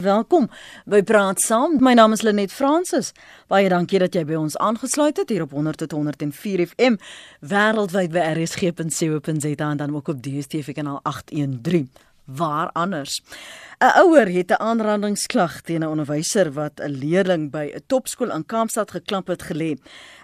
Welkom by Praat Saam. My naam is Lenet Fransis. Baie dankie dat jy by ons aangesluit het hier op 100 tot 104 FM wêreldwyd by rsg.co.za en dan ook op DStv kanaal 813 waar anders. 'n Ouer het 'n aanrandingsklag teen 'n onderwyser wat 'n leerling by 'n topskool in Kaapstad geklamp het gelê.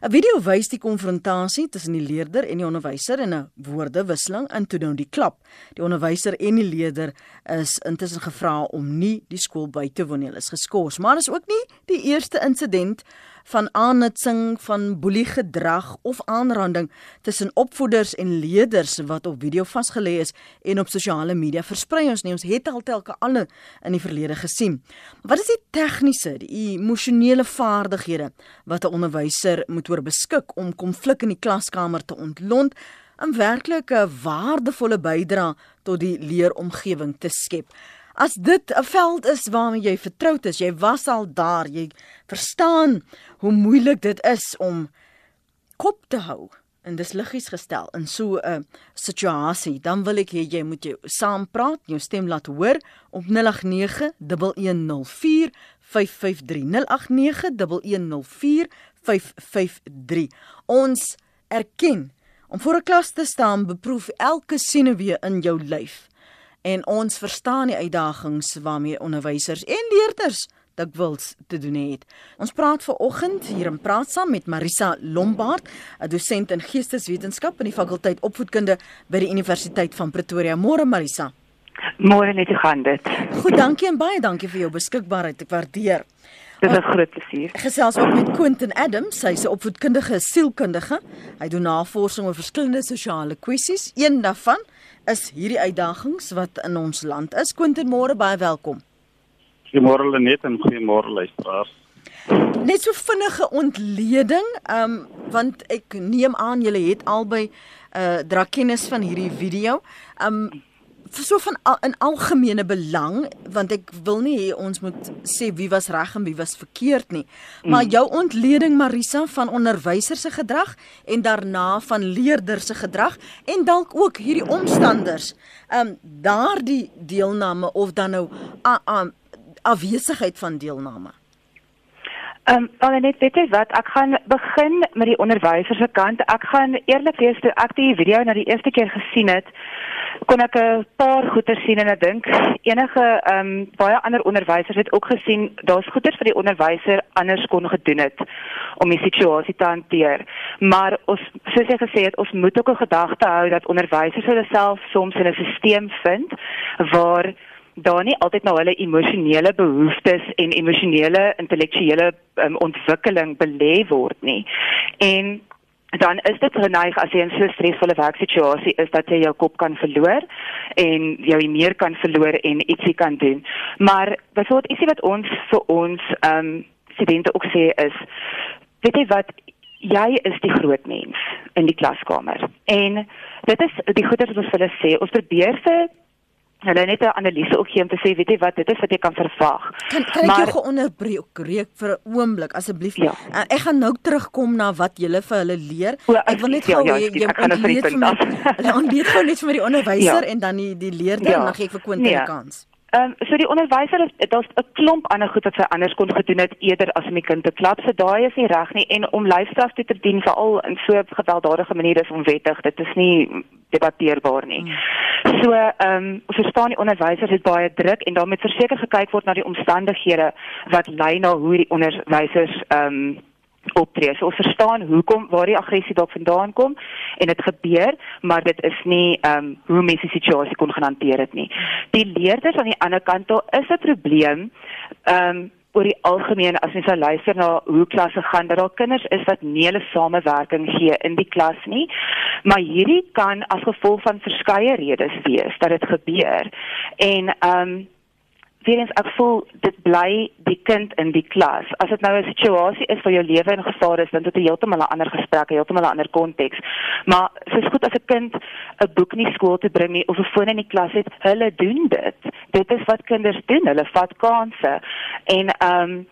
'n Video wys die konfrontasie tussen die leerder en die onderwyser in 'n woordewisseling en toe nou die klap. Die onderwyser en die leerder is intussen gevra om nie die skool by te woon nie. Hulle is geskort, maar is ook nie die eerste insident van aanhitsing van boeliegedrag of aanranding tussen opvoeders en leerders wat op video vasgelê is en op sosiale media versprei ons nie ons het al telke alle in die verlede gesien. Wat is die tegniese, die emosionele vaardighede wat 'n onderwyser moet oor beskik om konflik in die klaskamer te ontlont? 'n werklike waardevolle bydrae tot die leeromgewing te skep. As dit 'n veld is waarmee jy vertroud is, jy was al daar, jy verstaan hoe moeilik dit is om kop te hou en dis liggies gestel in so 'n situasie, dan wil ek hê jy moet jou saam praat, jou stem laat hoor op 0891104553 0891104553 Ons erken om voor 'n klas te staan beproef elke senuwee in jou lyf en ons verstaan die uitdagings waarmee onderwysers en leerders dikwels te doen het. Ons praat ver oggend hier in praat saam met Marisa Lombard, 'n dosent in geesteswetenskap in die fakulteit opvoedkunde by die Universiteit van Pretoria. Môre Marisa. Môre net gaan dit. Goed, dankie en baie dankie vir jou beskikbaarheid. Ek waardeer. Dit is 'n groot plesier. Gesels ook met Quentin Adams, hy's 'n opvoedkundige sielkundige. Hy doen navorsing oor verskillende sosiale kwessies. Een daarvan is hierdie uitdagings wat in ons land is. Quentin, môre baie welkom. Goeiemôre Lenet en goeiemôre luisteraars. Net so vinnige ontleding, ehm um, want ek neem aan julle het albei uh dra kennis van hierdie video. Ehm um, so van al, in algemene belang want ek wil nie ons moet sê wie was reg en wie was verkeerd nie. Maar mm. jou ontleding Marisa van onderwysers se gedrag en daarna van leerders se gedrag en dalk ook hierdie omstanders. Ehm um, daardie deelname of dan nou a, a, afwesigheid van deelname. Ehm um, dan net weet jy wat ek gaan begin met die onderwysers se kant. Ek gaan eerlik wees toe ek die video na die eerste keer gesien het kon ek 'n paar goeie sien en ek dink enige ehm um, baie ander onderwysers het ook gesien daar's goeie vir die onderwyser anders kon gedoen het om die situasie te hanteer. Maar ons soos jy gesê het, ons moet ook 'n gedagte hou dat onderwysers hulle self soms in 'n stelsel vind waar daar nie altyd na hulle emosionele behoeftes en emosionele intellektuele um, ontwikkeling belê word nie. En dan is dit geneig as jy in so 'n stresvolle werksituasie is dat jy jou kop kan verloor en jou meer kan verloor en ietsie kan doen. Maar byvoorbeeld ietsie wat ons vir ons ehm um, studente ook sê is weet jy wat jy is die groot mens in die klaskamer. En dit is die goeie wat ons vir hulle sê. Ons probeer vir hulle net 'n analise ook gee om te sê weet jy wat dit is wat jy kan verwag. Kan, kan maar, ek jou onderbreek reek vir 'n oomblik asseblief? Ja. Uh, ek gaan nou terugkom na wat jy vir hulle leer. O, ek wil net gou ja, ja, jy kan vir hulle ontleed gou net vir die onderwyser ja. en dan die die leerder ja. en dan gee ek vir Quentin 'n nee. kans. Ehm um, so die onderwyser het daar's 'n klomp ander goed wat sy anders kon gedoen het eerder as om die kind te klap. So daai is nie reg nie en om lyfstraf toe te dien veral in so 'n gewelddadige manier is onwettig. Dit is nie debatteerbaar nie. Hmm. So ehm um, verstaan die onderwysers het baie druk en daarmee verseker gekyk word na die omstandighede wat lei na hoe die onderwysers ehm um, optree. So ons verstaan hoekom waar die aggressie dalk vandaan kom en dit gebeur, maar dit is nie ehm um, hoe mense die situasie kon hanteer het nie. Die leerders aan die ander kant daar is 'n probleem ehm um, oor die algemeen as mens luister na hoe klasse gaan dat daar kinders is wat nie hulle samewerking gee in die klas nie. Maar hierdie kan as gevolg van verskeie redes wees dat dit gebeur. En ehm um, weer eens ek voel dit bly die kind in die klas. As dit nou 'n situasie is waar jou lewe in gevaar is, dan dit 'n heeltemal 'n ander gesprek, heeltemal 'n ander konteks. Maar soos goed as 'n kind 'n boek nie skool toe bring nie of 'n foon in die klas het, hulle doen dit. Dit is wat kinders doen. Hulle vat kansse. En ehm um,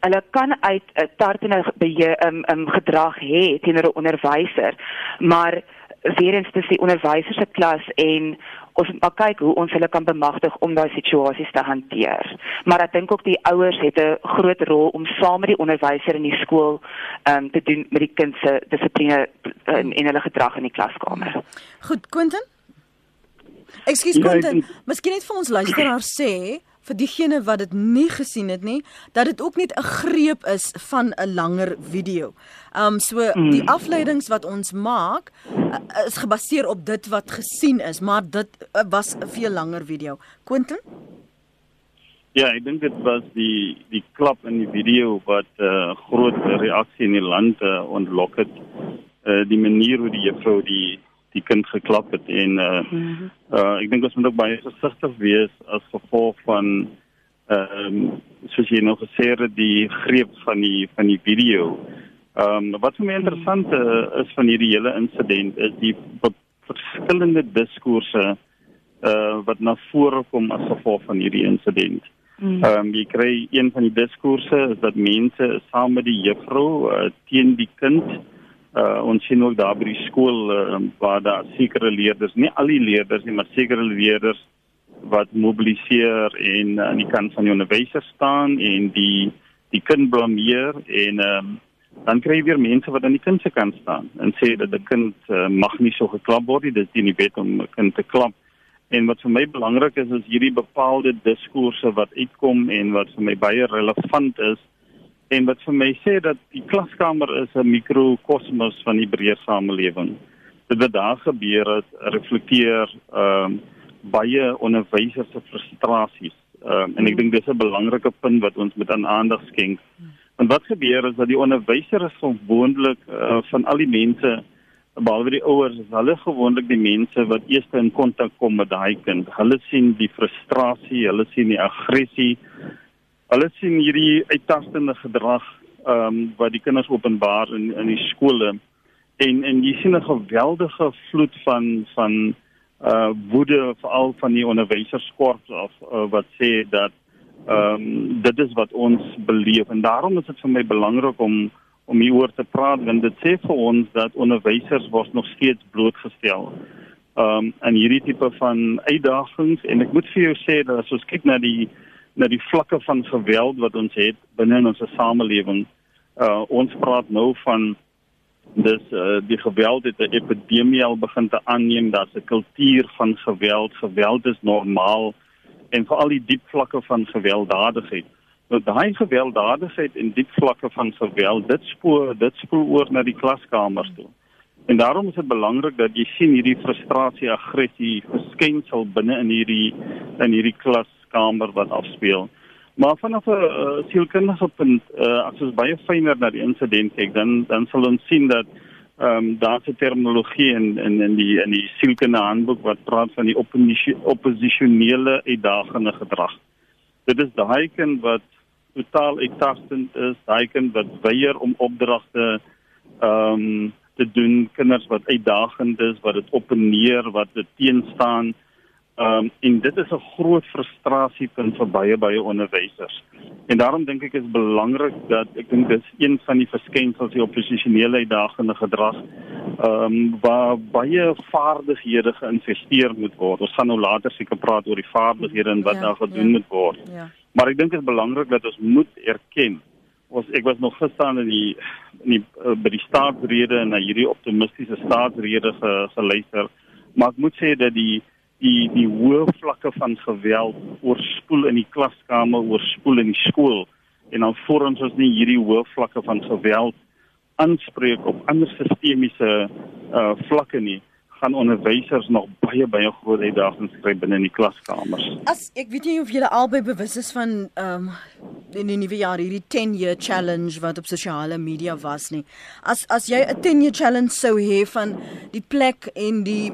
hulle kan uit 'n tartene beheer ehm um, um, gedrag hê teenoor 'n onderwyser, maar weer eens dis die onderwyser se klas en ons moet maar kyk hoe ons hulle kan bemagtig om daai situasies te hanteer. Maar ek dink ook die ouers het 'n groot rol om saam met die onderwyser in die skool um, te doen met die kind se dissipline en, en hulle gedrag in die klaskamer. Goed, Quentin? Ekskuus ja, Quentin, miskien net vir ons luisteraars sê vir diegene wat dit nie gesien het nie, dat dit ook net 'n greep is van 'n langer video. Um so mm. die afleidings wat ons maak uh, is gebaseer op dit wat gesien is, maar dit uh, was 'n veel langer video. Quentin? Ja, ek dink dit was die die klap in die video wat 'n uh, groot reaksie in die land uh, ontlok het. Uh, die manier hoe die juffrou die die kind geklap het en uh, mm -hmm. uh ek dink ons moet ook baie versigtig wees as gevolg van ehm um, soos jy nou gesê het die greep van die van die video. Ehm um, wat vir my interessant uh, is van hierdie hele insident is die verskillende diskourse uh wat na vore kom as gevolg van hierdie insident. Mm. Ehm um, jy kry een van die diskourse is dat mense saam met die juffrou uh, teen die kind uh, ons sien ook daar by die skool uh, waar daar sekere leerders, nie al die leerders nie, maar sekere leerders wat mobiliseer en uh, aan die kant van die onderwyser staan en die die kind blameer en um, dan kry jy weer mense wat aan die kind se kant staan en sê dat 'n kind uh, mag nie so geklap word nie, dit is nie wet om 'n kind te klap. En wat vir my belangrik is is hierdie bepaalde diskourse wat uitkom en wat vir my baie relevant is en wat vir my sê dat die klaskamer is 'n mikrokosmos van die breë samelewing. Dit wat daar gebeur het reflekteer ehm um, baie onderwysers se frustrasies. Ehm um, en ek dink dis 'n belangrike punt wat ons moet aan aandag skenk. Want wat gebeur is dat die onderwyser is gewoonlik uh, van al die mense behalwe die ouers, is hulle gewoonlik die mense wat eers in kontak kom met daai kind. Hulle sien die frustrasie, hulle sien die aggressie Hulle sien hierdie uittastende gedrag ehm um, wat die kinders openbaar in in die skole. En en jy sien 'n geweldige vloed van van uh woede veral van die onderwyserskorps of uh, wat sê dat ehm um, dit is wat ons beleef. En daarom is dit vir my belangrik om om hieroor te praat want dit sê vir ons dat onderwysers word nog steeds blootgestel ehm um, aan hierdie tipe van uitdagings. En ek moet vir jou sê dat as ons kyk na die na die vlakke van geweld wat ons het binne in ons samelewing. Uh ons praat nou van dis uh die geweld het 'n epidemie al begin te aanneem, daar's 'n kultuur van geweld. Geweld is normaal en veral die diep vlakke van gewelddadigheid. Nou daai gewelddadigheid en diep vlakke van geweld, dit spoor dit spoor oor na die klaskamers toe. En daarom is dit belangrik dat jy sien hierdie frustrasie, aggressie verskynsel binne in hierdie in hierdie klas kamer wat afspeel. Maar vanaf 'n uh, sielkundige punt, uh, as ons baie fyner na die insident kyk, dan dan sal ons sien dat ehm um, daar's 'n terminologie in in in die in die sielkundige handboek wat praat van die opposisionele uitdagende gedrag. Dit is daai kind wat totaal uittastend is, daai kind wat weier om opdragte ehm um, te doen, kinders wat uitdagend is, wat dit op en neer, wat dit teenstaan. Ehm um, en dit is 'n groot frustrasiepunt vir baie baie onderwysers. En daarom dink ek is belangrik dat ek dink dis een van die verskynsels die opposisionele uitdagende gedrag ehm um, waar baie vaardighede geïnvesteer moet word. Ons gaan nou later seker praat oor die vaardighede en wat ja, daar gedoen ja, moet word. Ja. Maar ek dink dit is belangrik dat ons moet erken ons ek was nog gister in die in die uh, by die staatsrede en na hierdie optimistiese staatsrede ge, geluister. Maar ek moet sê dat die die die hoë vlakke van geweld oorspoel in die klaskamer, oorspoel in die skool en dan vorms ons nie hierdie hoë vlakke van geweld aanspreek op ander sistemiese uh vlakke nie gaan onderwysers nog baie baie groot uitdagings kry binne in die klaskamers. As ek weet nie of julle albei bewus is van ehm um, in die nuwe jaar hierdie 10 year challenge wat op sosiale media was nie. As as jy 'n 10 year challenge sou hê van die plek en die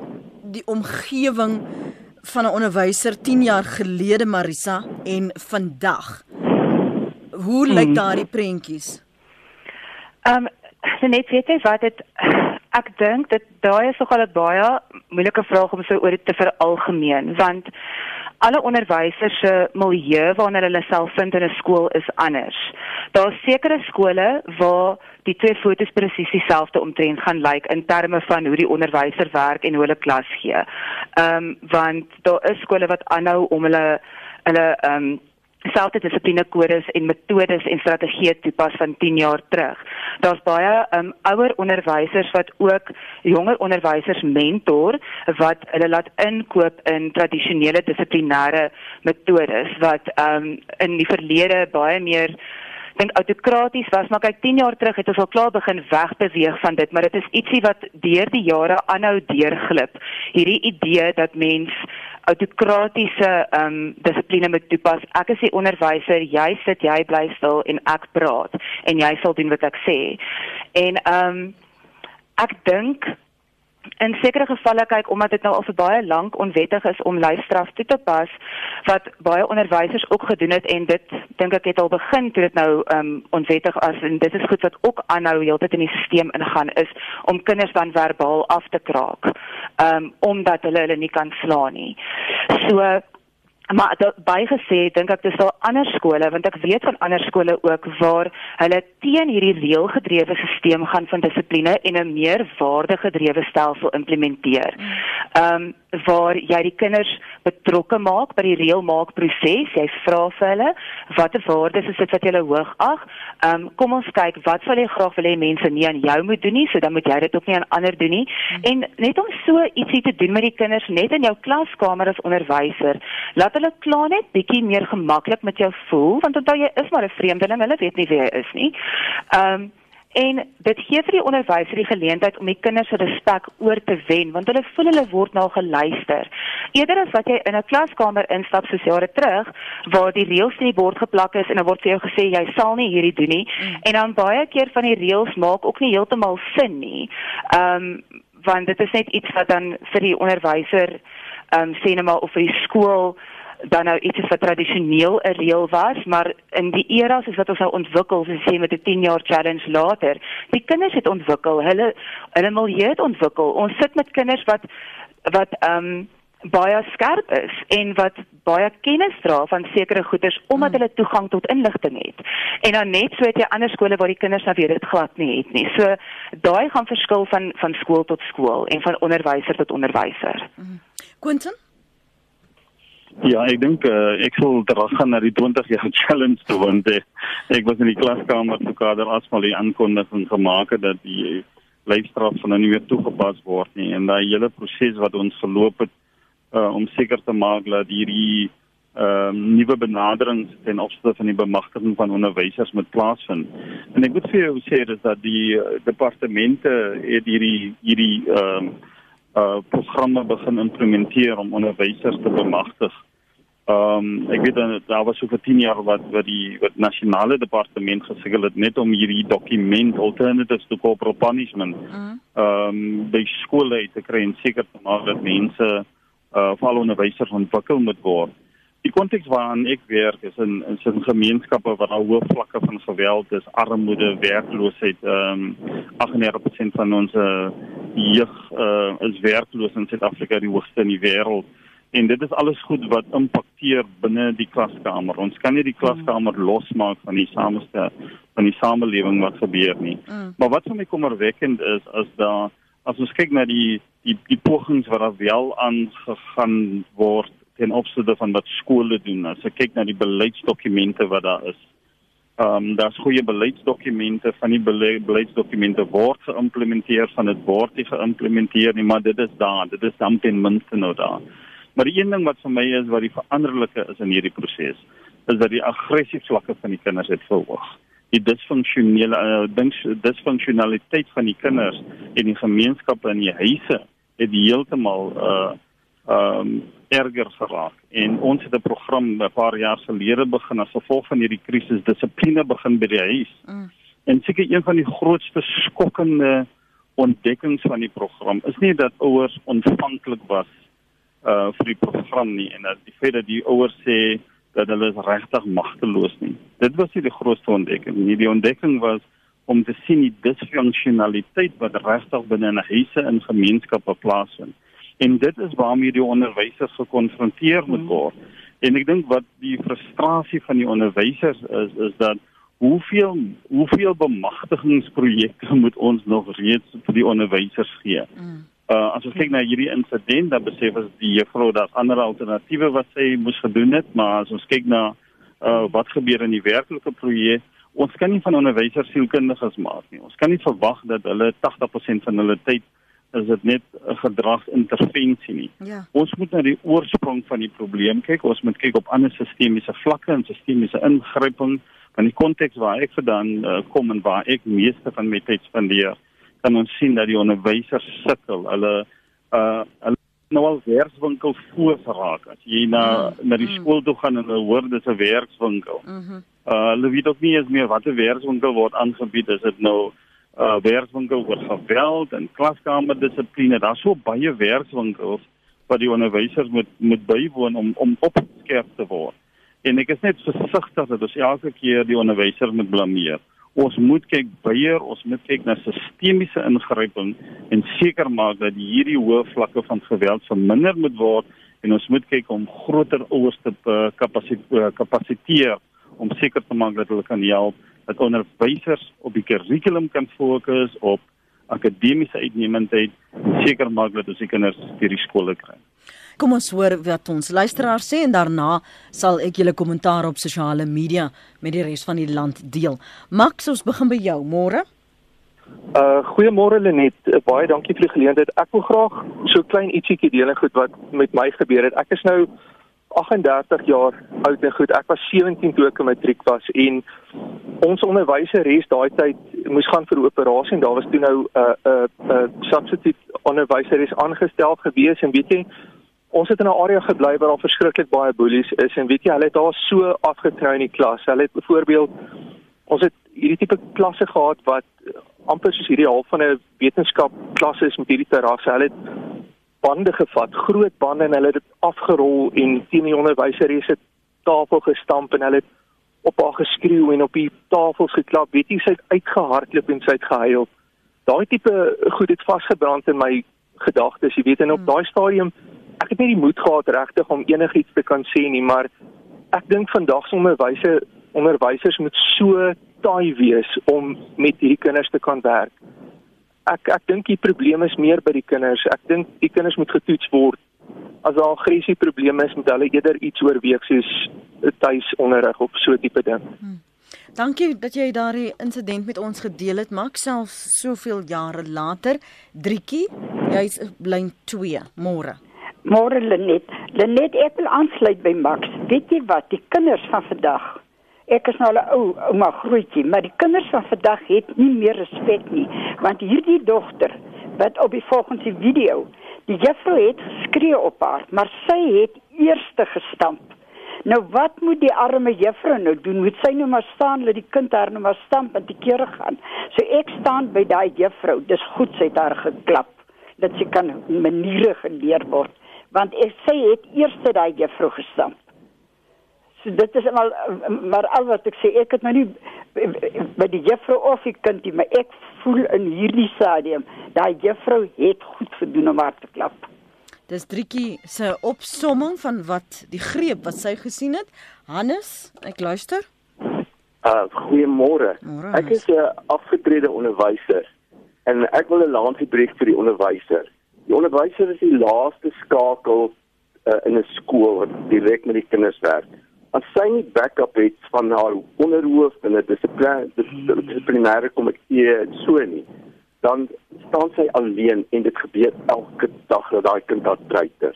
die omgewing van 'n onderwyser 10 jaar gelede Marisa en vandag. Hoe lyk hmm. daardie prentjies? Ehm um, net weet jy wat dit ek dink dit daai is nogal 'n baie moeilike vraag om so oor te veralgemeen want alle onderwysers se milieu waarna hulle self vind in 'n skool is anders. Daar's sekere skole waar die twee fotos presies dieselfde omtrent gaan lyk like, in terme van hoe die onderwyser werk en hoe hulle klas gee. Ehm um, want daar is skole wat aanhou om hulle hulle ehm um, selfde dissipline kodes en metodes en strategieë toepas van 10 jaar terug. Daar's baie um ouer onderwysers wat ook jonger onderwysers mentor wat hulle laat inkoop in tradisionele dissiplinêre metodes wat um in die verlede baie meer dink autokraties was maar kyk 10 jaar terug het ons al klaar begin wegbeweeg van dit maar dit is ietsie wat deur die jare aanhou deurglip hierdie idee dat mens autokratiese ehm um, dissipline moet toepas. Ek is die onderwyser, jy sit, jy bly stil en ek praat en jy sal doen wat ek sê. En ehm um, ek dink in sekere gevalle kyk omdat dit nou al vir baie lank onwettig is om lyfstraf toe te pas wat baie onderwysers ook gedoen het en dit dink ek het al begin toe dit nou um onwettig as en dit is goed wat ook aanhou heeltyd in die stelsel ingaan is om kinders dan verbaal af te kraak um omdat hulle hulle nie kan slaan nie. So maar bygesê dink ek dis daar ander skole want ek weet van ander skole ook waar hulle teen hierdie reëlgedrewe stelsel gaan van dissipline en 'n meer waardegedrewe stelsel implementeer. Ehm um, waar jy die kinders betrokke maak by die reëlmaak proses. Jy vra vir hulle watter waardes is dit wat jy hoog ag? Ehm um, kom ons kyk wat sal jy graag wil hê mense nie aan jou moet doen nie, so dan moet jy dit ook nie aan ander doen nie. En net om so ietsie te doen met die kinders net in jou klaskamer as onderwyser, laat hulle klaar net bietjie meer gemaklik met jou voel want onthou jy is maar 'n vreemdeling, hulle weet nie wie jy is nie. Ehm um, en dit gee vir die onderwyser die geleentheid om die kinders se respek oor te wen want hulle voel hulle word nou geluister. Eerder as wat jy in 'n klaskamer instap soos jare terug waar die reëls in die bord geplak is en dan word vir jou gesê jy sal nie hierdie doen nie mm. en dan baie keer van die reëls maak ook nie heeltemal sin nie. Ehm um, want dit is net iets wat dan vir die onderwyser ehm um, sê net maar of vir die skool dan nou iets wat tradisioneel 'n reël was, maar in die era soos wat ons nou ontwikkel, so sê met 'n 10 jaar challenge later, die kinders het ontwikkel, hulle hulle milieu het ontwikkel. Ons sit met kinders wat wat ehm um, baie skerp is en wat baie kennis dra van sekere goeders omdat hmm. hulle toegang tot inligting het. En dan net so het jy ander skole waar die kinders nou weer dit glad nie het nie. So daai gaan verskil van van skool tot skool en van onderwyser tot onderwyser. Hmm. Quentin Ja, ek dink uh, ek sal teruggaan na die 20 jaar challenge toe want uh, ek was in die klaskamer toe kader asmal die aankondiging gemaak het dat die leefstraf van nou nie meer toegepas word nie en daai hele proses wat ons verloop het uh, om seker te maak dat hierdie ehm uh, nuwe benaderings ten opsigte van die bemagtiging van onderwysers met plaasvind. En ek moet vir jou sê dis dat die departemente het hierdie hierdie ehm uh, uh programme begin implementeer om onderwysers te bemagtig. Ehm um, ek weet dan daar was so vir 10 jaar wat wat die wat nasionale departement gesukkel het net om hierdie dokument alternatives to corporal punishment mm. ehm um, by skole te kry en seker te maak dat mense uh val onderwysers ontwikkel moet word. Die konteks waarin ek werk is in in 'n gemeenskappe waar daar hoë vlakke van geweld is, armoede, werkloosheid. Ehm um, 98% van ons jeug uh, is werkloos in Suid-Afrika, die hoogste in die wêreld. En dit is alles goed wat impakteer binne die klaskamer. Ons kan nie die klaskamer mm. losmaak van die sameste van die samelewing wat gebeur nie. Mm. Maar wat vir my kommerwekkend is as daar as ons kyk na die die die pogings wat daar wel aangegaan word ten opsigte van wat skole doen. As ek kyk na die beleidsdokumente wat daar is. Ehm um, daar's goeie beleidsdokumente van die beleidsdokumente word geïmplementeer van dit word nie geïmplementeer nie, maar dit is daar. Dit is dan ten minste nou daar. Maar die een ding wat vir my is wat die veranderlike is in hierdie proses, is dat die aggressie vlakke van die kinders het verhoog. Die disfunksionele uh, dings disfunksionaliteit van die kinders en die gemeenskappe in die huise het heeltemal uh ehm um, erger geraak en ons het 'n program 'n paar jaar gelede begin as gevolg van hierdie krisis dissipline begin by die huis. Mm. En seker een van die grootste skokkende ontdekkings van die program is nie dat ouers ontvanklik was uh vir die program nie en dat die feit dat die ouers sê dat hulle regtig magteloos nie. Dit was nie die grootste ontdekking nie. Die ontdekking was om te sien die disfunksionaliteit wat regtig binne 'n huise en gemeenskappe plaasvind En dit is waarmee die onderwysers gekonfronteer moet word. Hmm. En ek dink wat die frustrasie van die onderwysers is is dat hoeveel hoeveel bemagtigingsprojekte moet ons nog reeds vir die onderwysers gee? Mm. Uh as ons kyk na hierdie insident, dan besef ons die juffrou dat ander alternatiewe wat sy moes gedoen het, maar as ons kyk na uh wat gebeur in die werklike projek, ons kan nie van onderwysers sielkundiges maak nie. Ons kan nie verwag dat hulle 80% van hulle tyd is dit net 'n gedragsintervensie nie. Ja. Ons moet na die oorsprong van die probleem kyk. Ons moet kyk op ander sistemiese vlakke en sistemiese ingryping van die konteks waar ek vandaan uh, kom en waar ek meeste van my tyd spandeer. Kan ons sien dat die onderwysers sukkel. Hulle uh hulle nou al werkswinkel voorraak. As jy na mm. na die mm. skool toe gaan en hulle hoor dis 'n werkswinkel. Mm -hmm. Uh hulle weet ook nie eens meer watter werkswinkel word aangebied. Is dit nou uh werkswinkel oor geweld en klaskamerdissipline. Daar's so baie werkswinkels wat die onderwysers moet moet bywoon om om opgeskerp te word. En ek is net versigtig dat ons elke keer die onderwyser moet blameer. Ons moet kyk byer, ons moet kyk na sistemiese ingryping en seker maak dat hierdie hoë vlakke van geweld verminder moet word en ons moet kyk om groter ouers te uh, kapasiteer om seker te maak dat hulle kan help dat onderwysers op die kurrikulum kan fokus op akademiese uitnemendheid en seker maak dat ons die kinders deur die skole kry. Kom ons hoor wat ons luisteraars sê en daarna sal ek julle kommentaar op sosiale media met die res van die land deel. Max, ons begin by jou. Môre. Uh goeiemôre Lenet. Uh, baie dankie vir die geleentheid. Ek wil graag so klein ietsiekie deel en goed wat met my gebeur het. Ek is nou 38 jaar oud en goed. Ek was 17 toe ek in matriek was en ons onderwyseres daai tyd moes gaan vir 'n operasie en daar was toe nou 'n uh, 'n uh, 'n uh, substituut onderwyseres aangestel gewees en weet jy ons het in 'n area gebly waar daar verskriklik baie boelies is en weet jy hulle het daar so afgetrou in die klas. Hulle het byvoorbeeld ons het hierdie tipe klasse gehad wat amper soos hierdie half van 'n wetenskap klasse is met hierdie terrasse. Hulle het bande gevat, groot bande en hulle het dit afgerol en teen die onderwyseres se tafel gestamp en hulle het op haar geskreeu en op die tafels geklap. Weet jy, sy het uitgehardloop en sy het gehuil. Daai tipe goed het vasgebrand in my gedagtes, jy weet, en op hmm. daai stadium ek het nie die moed gehad regtig om enigiets te kan sê nie, maar ek dink vandag se onderwyse onderwysers moet so taai wees om met hierdie kinders te kan werk ek ek dink die probleem is meer by die kinders. Ek dink die kinders moet getoets word. As daar aggressie probleme is, moet hulle eerder iets oorweeg soos tuisonderrig of so tipe ding. Hmm. Dankie dat jy daardie insident met ons gedeel het, Max, self soveel jare later. Drietjie, jy's lyn 2 môre. Môre Lenet. Lenet ek wil aansluit by Max. Weet jy wat, die kinders van vandag ek is nou 'n ou ouma grootjie, maar die kinders van vandag het nie meer respek nie, want hierdie dogter wat op die volgende video, die juffrou het geskree op haar, maar sy het eerste gestamp. Nou wat moet die arme juffrou nou doen? Moet sy nou maar staan, laat die kind haar nou maar stamp en te kere gaan. So ek staan by daai juffrou. Dis goed sy het haar geklap dat sy kan maniere geleer word, want ek sê het eerste daai juffrou gestamp. So dit is maar maar al wat ek sê, ek het nou nie by die juffrou of die kindie, maar ek voel in hierdie stadium daai juffrou het goed gedoen om haar te klap. Dis Drietjie se opsomming van wat die greep wat sy gesien het. Hannes, ek luister. Uh goeiemôre. Ek is 'n afgetrede onderwyser en ek wil 'n laasie breek vir die onderwyser. Die onderwyser is die laaste skakel uh, in 'n skool wat direk met die kinders werk as sy nie backup het van haar onderhoof en 'n dissiplinêre komitee so nie dan staan sy alleen en dit gebeur elke dag dat daai kind daar treiter.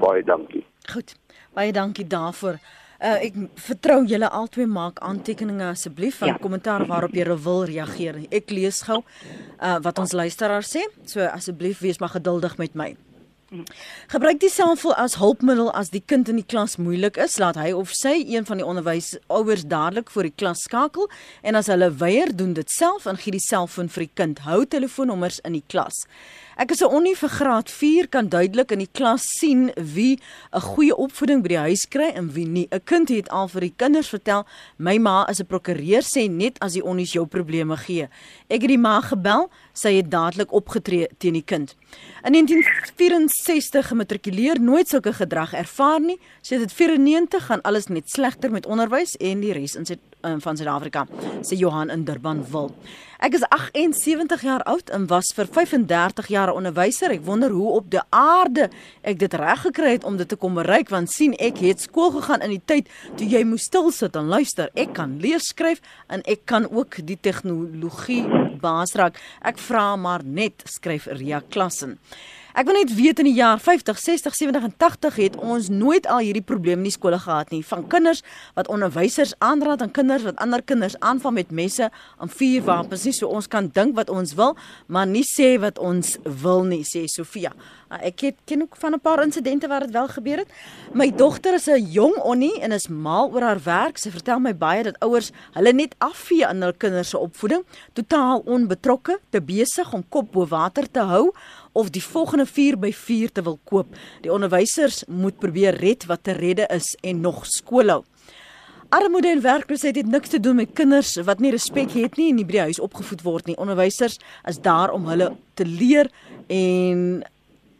Baie dankie. Goed baie dankie daarvoor. Uh, ek vertrou julle albei maak aantekeninge asseblief van ja. kommentaar waarop jy wil reageer. Ek lees gou uh, wat ons luisteraar sê. So asseblief wees maar geduldig met my Gebruik die selfoon as hulpmiddel as die kind in die klas moeilik is, laat hy of sy een van die onderwysouers dadelik voor die klas skakel en as hulle weier, doen dit self en gee die selfoon vir die kind. Hou telefoonnommers in die klas. Ek is 'n onnie vir graad 4 kan duidelik in die klas sien wie 'n goeie opvoeding by die huis kry en wie nie. 'n Kind het al vir die kinders vertel, my ma is 'n prokureur sê net as die onnies jou probleme gee. Ek het die ma gebel, sy het dadelik opgetree teen die kind. In 1964 gematrikuleer, nooit sulke gedrag ervaar nie. Sy het 94 gaan alles net slegter met onderwys en die res in sy um, van Suid-Afrika, sê Johan in Durban wil. Ek is 78 jaar oud en was vir 35 jaar 'n onderwyser. Ek wonder hoe op die aarde ek dit reg gekry het om dit te kom bereik want sien ek het skool gegaan in die tyd toe jy moes stil sit en luister. Ek kan lees, skryf en ek kan ook die tegnologie baas raak. Ek vra maar net, skryf Ria Klassen. Ek wil net weet in die jaar 50, 60, 70 en 80 het ons nooit al hierdie probleme in die skole gehad nie. Van kinders wat onderwysers aanraad aan kinders wat ander kinders aanval met messe en vuurwapens nie. So ons kan dink wat ons wil, maar nie sê wat ons wil nie, sê Sofia. Ah, ek het ken ook van 'n paar insidente waar dit wel gebeur het. My dogter is 'n jong onnie en is mal oor haar werk. Sy vertel my baie dat ouers hulle net afvee aan hul kinders se opvoeding, totaal onbetrokke, te besig om kop bo water te hou of die volgende 4 by 4 te wil koop. Die onderwysers moet probeer red wat te redde is en nog skool hou. Armoede en werkloosheid het niks te doen met kinders wat nie respek het nie en nie by die huis opgevoed word nie. Onderwysers is daar om hulle te leer en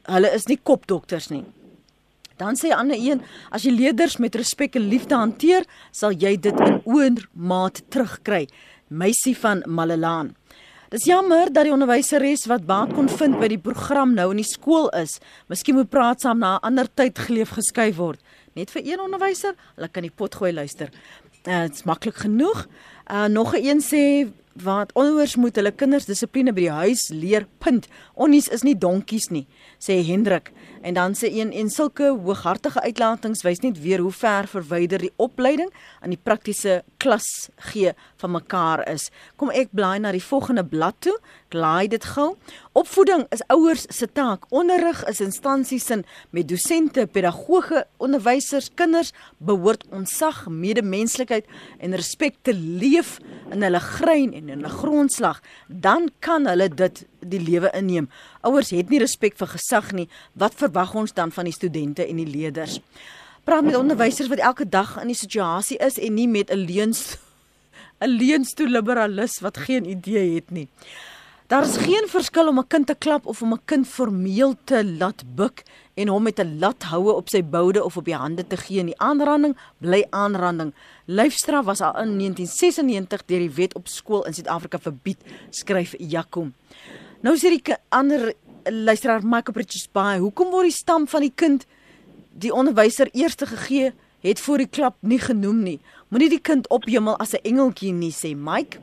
hulle is nie kopdokters nie. Dan sê ander een, as jy leerders met respek en liefde hanteer, sal jy dit in oormaat terugkry. Meisie van Malelaan. Dis jammer dat die onderwyseres wat baat kon vind by die program nou in die skool is. Miskien moet praat saam na 'n ander tyd geleef geskuif word. Net vir een onderwyser, hulle kan die pot gooi luister. Uh, dit is maklik genoeg. Uh, nog 'n een sê wat ouers moet hulle kinders dissipline by die huis leer. Punt. Onnies is nie donkies nie, sê Hendrik. En dan sê een en sulke hooghartige uitlatings wys net weer hoe ver verwyder die opleiding aan die praktiese klas gee van mekaar is. Kom ek blaai na die volgende blad toe. Glaai dit gou. Opvoeding is ouers se taak. Onderrig is instansies sin met dosente, pedagoge, onderwysers, kinders behoort ontsag, medemenslikheid en respek te leef in hulle grein en in hulle grondslag. Dan kan hulle dit die lewe inneem. Ouers het nie respek vir gesag nie. Wat verwag ons dan van die studente en die leerders? Praat met onderwysers wat elke dag in die situasie is en nie met 'n leuns 'n leunstoe liberalis wat geen idee het nie. Daar is geen verskil om 'n kind te klap of om 'n kind formeel te laat buig en hom met 'n lat houe op sy boude of op die hande te gee. Die aanranding bly aanranding. Lyfstraf was al in 1996 deur die wet op skool in Suid-Afrika verbied, skryf Jakom. Nou sê die ander luisteraar Michael Bridges by, hoekom word die stam van die kind die onderwyser eerste gegee het voor die klap nie genoem nie? Moenie die kind ophemel as 'n engeltjie nie, sê Mike.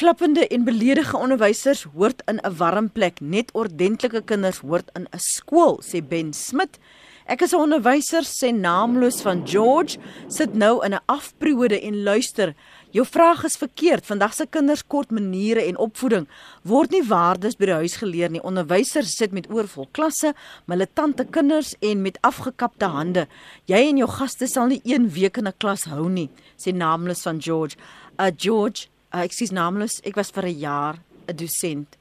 Klappende en beledige onderwysers hoort in 'n warm plek, net ordentlike kinders hoort in 'n skool, sê Ben Smit. Ek is 'n onderwyser, sê naamloos van George, sit nou in 'n afperiode en luister. Jou vraag is verkeerd. Vandag se kinders kort maniere en opvoeding word nie waardes by die huis geleer nie. Onderwysers sit met oorvol klasse, militante kinders en met afgekapte hande. Jy en jou gaste sal nie een week in 'n klas hou nie, sê naamloos van George. Uh George, uh, ek sies naamloos, ek was vir 'n jaar 'n dosent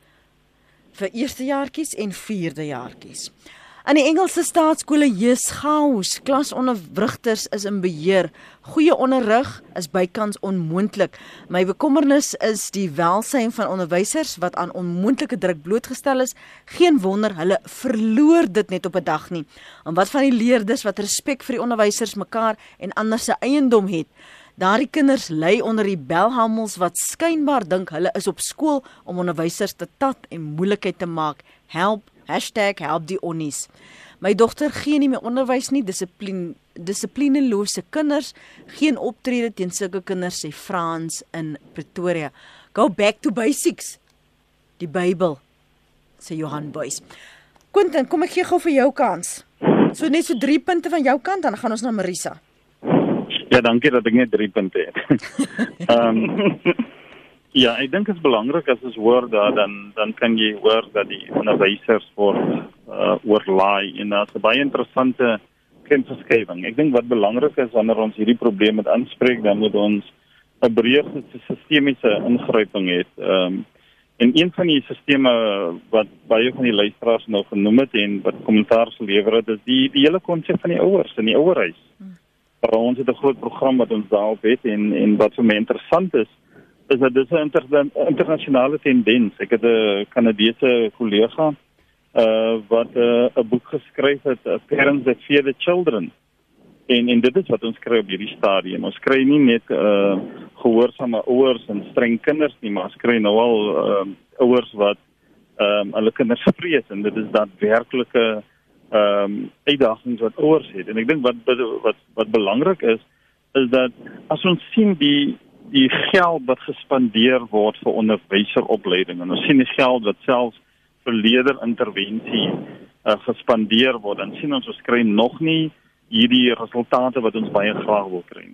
vir eerstejaartjies en vierdejaartjies. In die Engelse staatskole heers chaos. Klasonderwrigters is in beheer. Goeie onderrig is bykans onmoontlik. My bekommernis is die welsyn van onderwysers wat aan onmoontlike druk blootgestel is. Geen wonder hulle verloor dit net op 'n dag nie. En wat van die leerders wat respek vir die onderwysers mekaar en ander se eiendom het? Daardie kinders ly onder die belhamels wat skynbaar dink hulle is op skool om onderwysers te tat en moeilikheid te maak. Help #helpdieonnies. My dogter gee nie meer onderwys nie, dissipline dissiplinelose kinders, geen optrede teen sulke kinders sê Frans in Pretoria. Go back to basics. Die Bybel sê Johan Boys. Quentin, kom ek gee gou vir jou kans. So net so 3 punte van jou kant dan gaan ons na Marisa. Ja, dankie dat ek net 3 punte het. Ehm um, Ja, ek dink dit is belangrik as ons hoor dat dan dan kan jy hoor dat die onderwysers word uh, oorlaai en daar's 'n baie interessante kennisgewing. Ek dink wat belangrik is wanneer ons hierdie probleem met aanspreek, dan moet ons 'n breë sistemiese ingryping hê. Ehm um, En een van die sisteme wat baie van die luisteraars nou genoem het en wat kommentaar gelewer het, is die die hele konsep van die ouers in die ouerhuis. Hmm. Ons het 'n groot program wat ons daarop het en en wat vir my interessant is, is dat dit 'n inter, internasionale tendens. Ek het 'n Kanadese kollega uh wat uh, 'n uh, boek geskryf het, uh, Parents that Fear the Children. En en dit is wat ons kry op hierdie stadium. Ons kry nie net uh gehoorsame ouers en streng kinders nie, maar ons kry nou al uh ouers wat ehm um, hulle kinders vrees en dit is daadwerklike ehm um, uitdagings wat ouers het. En ek dink wat wat wat belangrik is is dat as ons sien die die geld wat gespandeer word vir onderwyseropleiding en ons sien die geld wat selfs vir leerderintervensie uh, gespandeer word, dan sien ons ons kry nog nie hierdie resultate wat ons baie graag wil kry.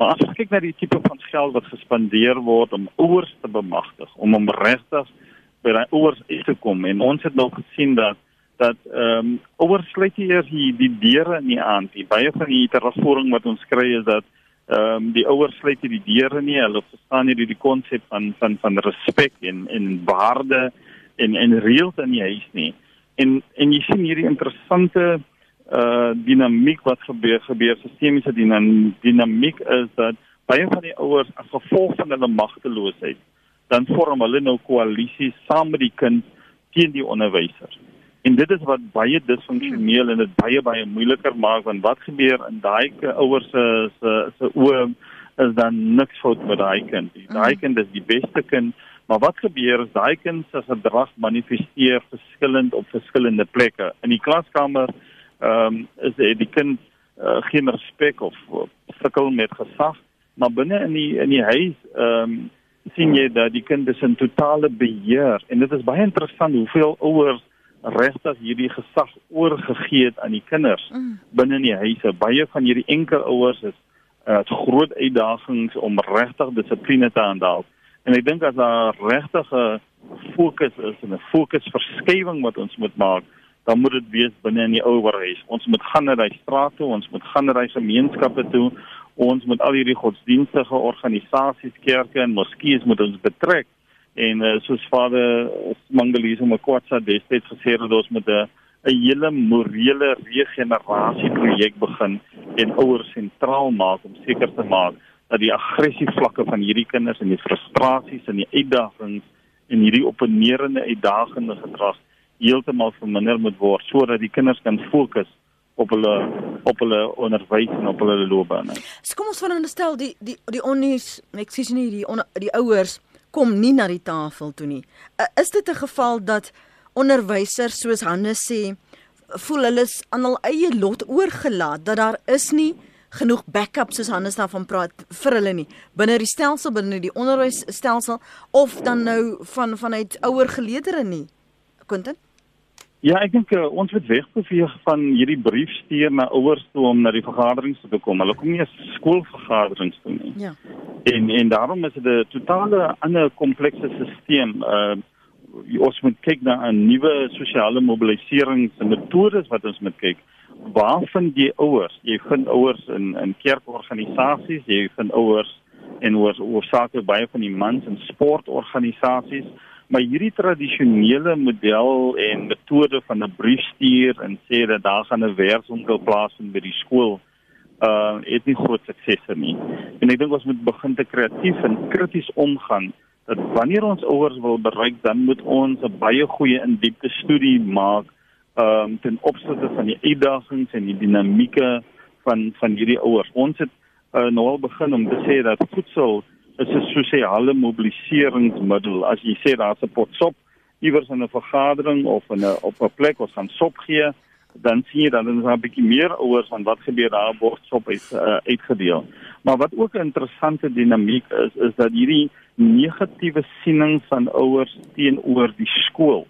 Maar as ons kyk na die tipe van geld wat gespandeer word om ouers te bemagtig, om om regtig by daai ouers uit te kom en ons het nou gesien dat dat ehm um, ouers sluit hier die, die deure nie aan nie. Baie van die terugvoering wat ons kry is dat ehm um, die ouers sluit die deure nie. Hulle verstaan nie die konsep van van van respek en en waarde en en reëls in die huis nie. En en jy sien hierdie interessante uh dinamiek wat gebeur gebeur sistemiese dinamiek is dat baie van die ouers as gevolg van hulle magteloosheid dan vorm hulle nou koalisies saam met die kind teen die onderwysers. En dit is wat baie disfunksioneel en dit baie baie moeiliker maak want wat gebeur in daai ouers se se se oë is dan niks fout met daai kind. Daai kind is die beste kind, maar wat gebeur is daai kind se gedrag manifesteer verskillend op verskillende plekke. In die klaskamer ehm um, is die, die kind uh, geen respek of sukkel met gesag maar binne in die in die huis ehm um, sien jy dat die kind is in totale beheer en dit is baie interessant hoeveel ouers regtig hierdie gesag oorgegee het aan die kinders mm. binne in die huise baie van hierdie enkel ouers is uh, groot uitdagings om regtig dissipline te handhaaf en ek dink as daar regtige fokus is en 'n fokusverskywing wat ons moet maak dan moet dit wees binne in die ouerhuis. Ons moet gaan na die straat toe, ons moet gaan na die gemeenskappe toe. Ons moet al hierdie godsdienstige organisasies, kerke en moskeeë moet ons betrek. En uh, soos Vader Mangalisa Mkwatsa destyds gesê het, ons moet 'n 'n hele morele regenerasie projek begin en ouers sentraal maak om seker te maak dat die aggressie vlakke van hierdie kinders en die frustrasies en die uitdagings en hierdie opponerende uitdagende gedrag heeltemal verminder moet word sodat die kinders kan fokus op hulle op hulle onderwys en op hulle loopbane. So kom ons veronderstel die die die onnies, ek sê nie die on, die ouers kom nie na die tafel toe nie. Is dit 'n geval dat onderwysers soos Hannes sê voel hulle is aan hul eie lot oorgelaat dat daar is nie genoeg backup soos Hannes daarvan praat vir hulle nie binne die stelsel binne die onderwysstelsel of dan nou van vanuit ouer geleedere nie. Quentin Ja, ek dink uh, ons moet wegbeweeg van hierdie brief stuur na ouers toe om na die vergaderings te kom. Hulle kom nie as skoolvergaderings toe nie. Ja. En en daarom is dit 'n totale ander komplekse stelsel. Uh ons moet kyk na 'n nuwe sosiale mobiliseringsmetodes wat ons moet kyk. Waar vind jy ouers? Jy vind ouers in in kerkorganisasies, jy vind ouers en ouers oorsake baie van die mans in sportorganisasies maar hierdie tradisionele model en metode van 'n brief stuur en sê dat daar gaan 'n werkswinkel plaasvind by die skool uh het nie groot suksese nie. En ek dink ons moet begin te kreatief en krities omgaan dat wanneer ons ouers wil bereik dan moet ons 'n baie goeie in-diepte studie maak um ten opsigte van die uitdagings en die dinamieke van van hierdie ouers. Ons het uh, nou al begin om te sê dat voedsel is 'n sosiale mobiliseringsmiddel. As jy sê daar's 'n pot sop iewers in 'n vergadering of in 'n op 'n plek waar gaan sop gee, dan sien jy dan is daar 'n bietjie meer ouers van wat gebeur daar word sop is uh, uitgedeel. Maar wat ook 'n interessante dinamiek is, is dat hierdie negatiewe siening van ouers teenoor die skool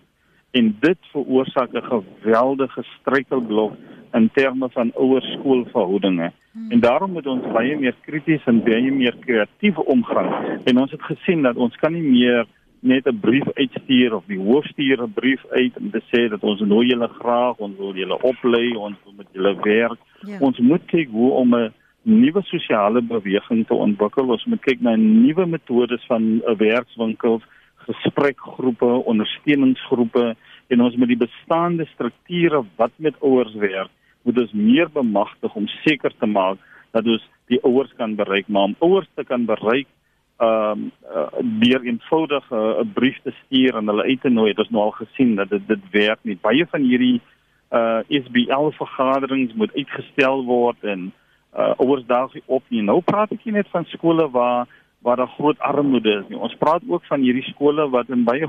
en dit veroorsaak 'n geweldige struikelblok in terme van ouer-skoolverhoudinge. Hmm. En daarom moet ons baie meer krities en baie meer kreatief omgaan. En ons het gesien dat ons kan nie meer net 'n brief uitstuur of die hoof stuur 'n brief uit om te sê dat ons nooi julle graag, ons wil julle oplei, ons wil met julle werk. Ja. Ons moet kyk hoe om 'n nuwe sosiale beweging te ontwikkel. Ons moet kyk na nuwe metodes van 'n werkswinkel gesprekgroepe, ondersteuningsgroepe en ons met die bestaande strukture wat met ouers werk, moet ons meer bemagtig om seker te maak dat ons die ouers kan bereik, maar om ouers te kan bereik ehm um, uh, deur eenvoudig 'n uh, brief te stuur en hulle uit te nooi, dit is nou al gesien dat dit dit werk nie. Baie van hierdie uh SBL vergaderings moet uitgestel word en uh ouers daag op nie. Nou praat ek net van skole waar waar daar groot armoede is nie. Ons praat ook van hierdie skole wat in baie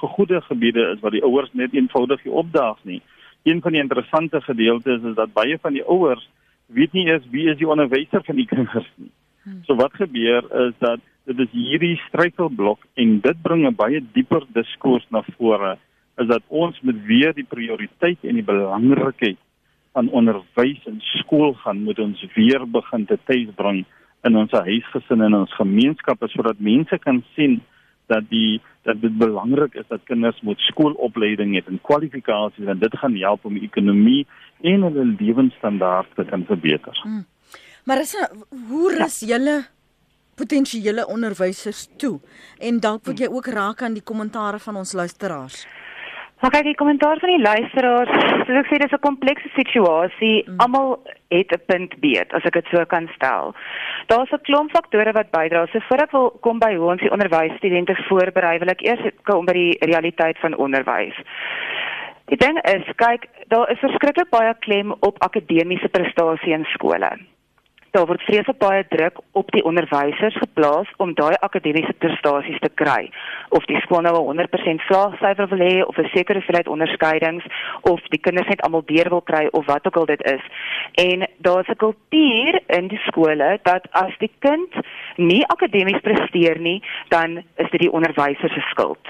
gegoede gebiede is waar die ouers net eenvoudig nie opdaag nie. Een van die interessante gedeeltes is dat baie van die ouers weet nie eens wie is die onderwyser van die kinders nie. Hmm. So wat gebeur is dat dit is hierdie struikelblok en dit bring 'n baie dieper diskurs na vore is dat ons met weer die prioriteit en die belangrikheid van onderwys en skool gaan moet ons weer begin te tuisbring in ons huisgesin en ons gemeenskappe sodat mense kan sien dat die dat dit belangrik is dat kinders moet skoolopleiding het en kwalifikasies en dit gaan help om die ekonomie en hulle lewensstandaarde te kan verbeter. Hmm. Maar is hoe is julle potensiële onderwysers toe? En dalk wil jy ook raak aan die kommentare van ons luisteraars. Maar kyk, die kommentaar van die luisteraars, soos ek sê, dis 'n komplekse situasie. Mm. Almal het 'n punt beet, as ek dit so kan stel. Daar's 'n klomp faktore wat bydra. So voor ek wil kom by hoe ons die onderwysstudente voorberei, wil ek eers kom by die realiteit van onderwys. Die ding is, kyk, daar is verskriklik baie klem op akademiese prestasie in skole daar word vreeslik baie druk op die onderwysers geplaas om daai akademiese prestasies te kry. Of die skool nou 'n 100% slaagsyfer wil hê of 'n sekere hoeveelheid onderskeidings of die kinders net almal deur wil kry of wat ook al dit is. En daar's 'n kultuur in die skole dat as die kind nie akademies presteer nie dan is dit die onderwyser se skuld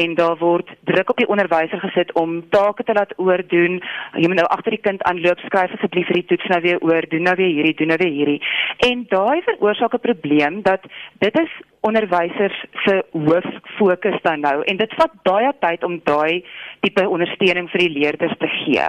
en daar word druk op die onderwyser gesit om take te laat oordoen. Jy moet nou agter die kind aanloop, skryf asseblief vir die toets nou weer oor, doen nou weer hierdie, doen nou weer hierdie. En daai veroorsaak 'n probleem dat dit is onderwysers se hoof fokus dan nou en dit vat baie tyd om daai tipe ondersteuning vir die leerders te gee.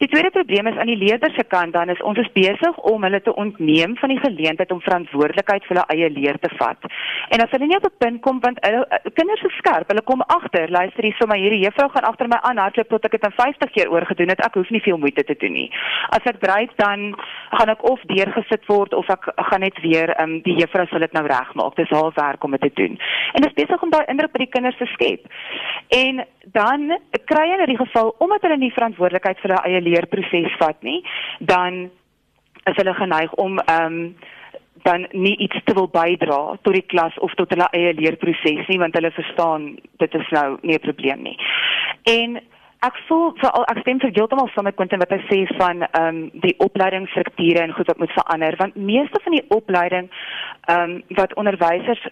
Die tweede probleem is aan die leerders se kant dan is ons is besig om hulle te ontneem van die geleentheid om verantwoordelikheid vir hulle eie leer te vat. En as hulle nie op 'n punt kom want hulle eh, kinders is skerp, hulle kom agter, luister hier, sommer hierdie juffrou gaan agter my aan hardloop tot ek dit in 50 keer oorgedoen het. Ek hoef nie veel moeite te doen nie. As ek dryf dan gaan ek of deurgesit word of ek gaan net weer um, die juffrou sal dit nou regmaak. Dis haar werk om dit te doen. En dit is besig om daai indruk by die kinders te skep. En dan kry hulle in die geval omdat hulle nie verantwoordelikheid vir hulle eie leerproses vat nie, dan is hulle geneig om ehm um, dan nie iets te wil bydra tot die klas of tot hulle eie leerproses nie want hulle verstaan dit is nou nie 'n probleem nie. En ek voel veral ek stem heeltemal saam met Quentin wat hy sê van ehm um, die opleidingsstrukture en goed wat moet verander want meeste van die opleiding ehm um, wat onderwysers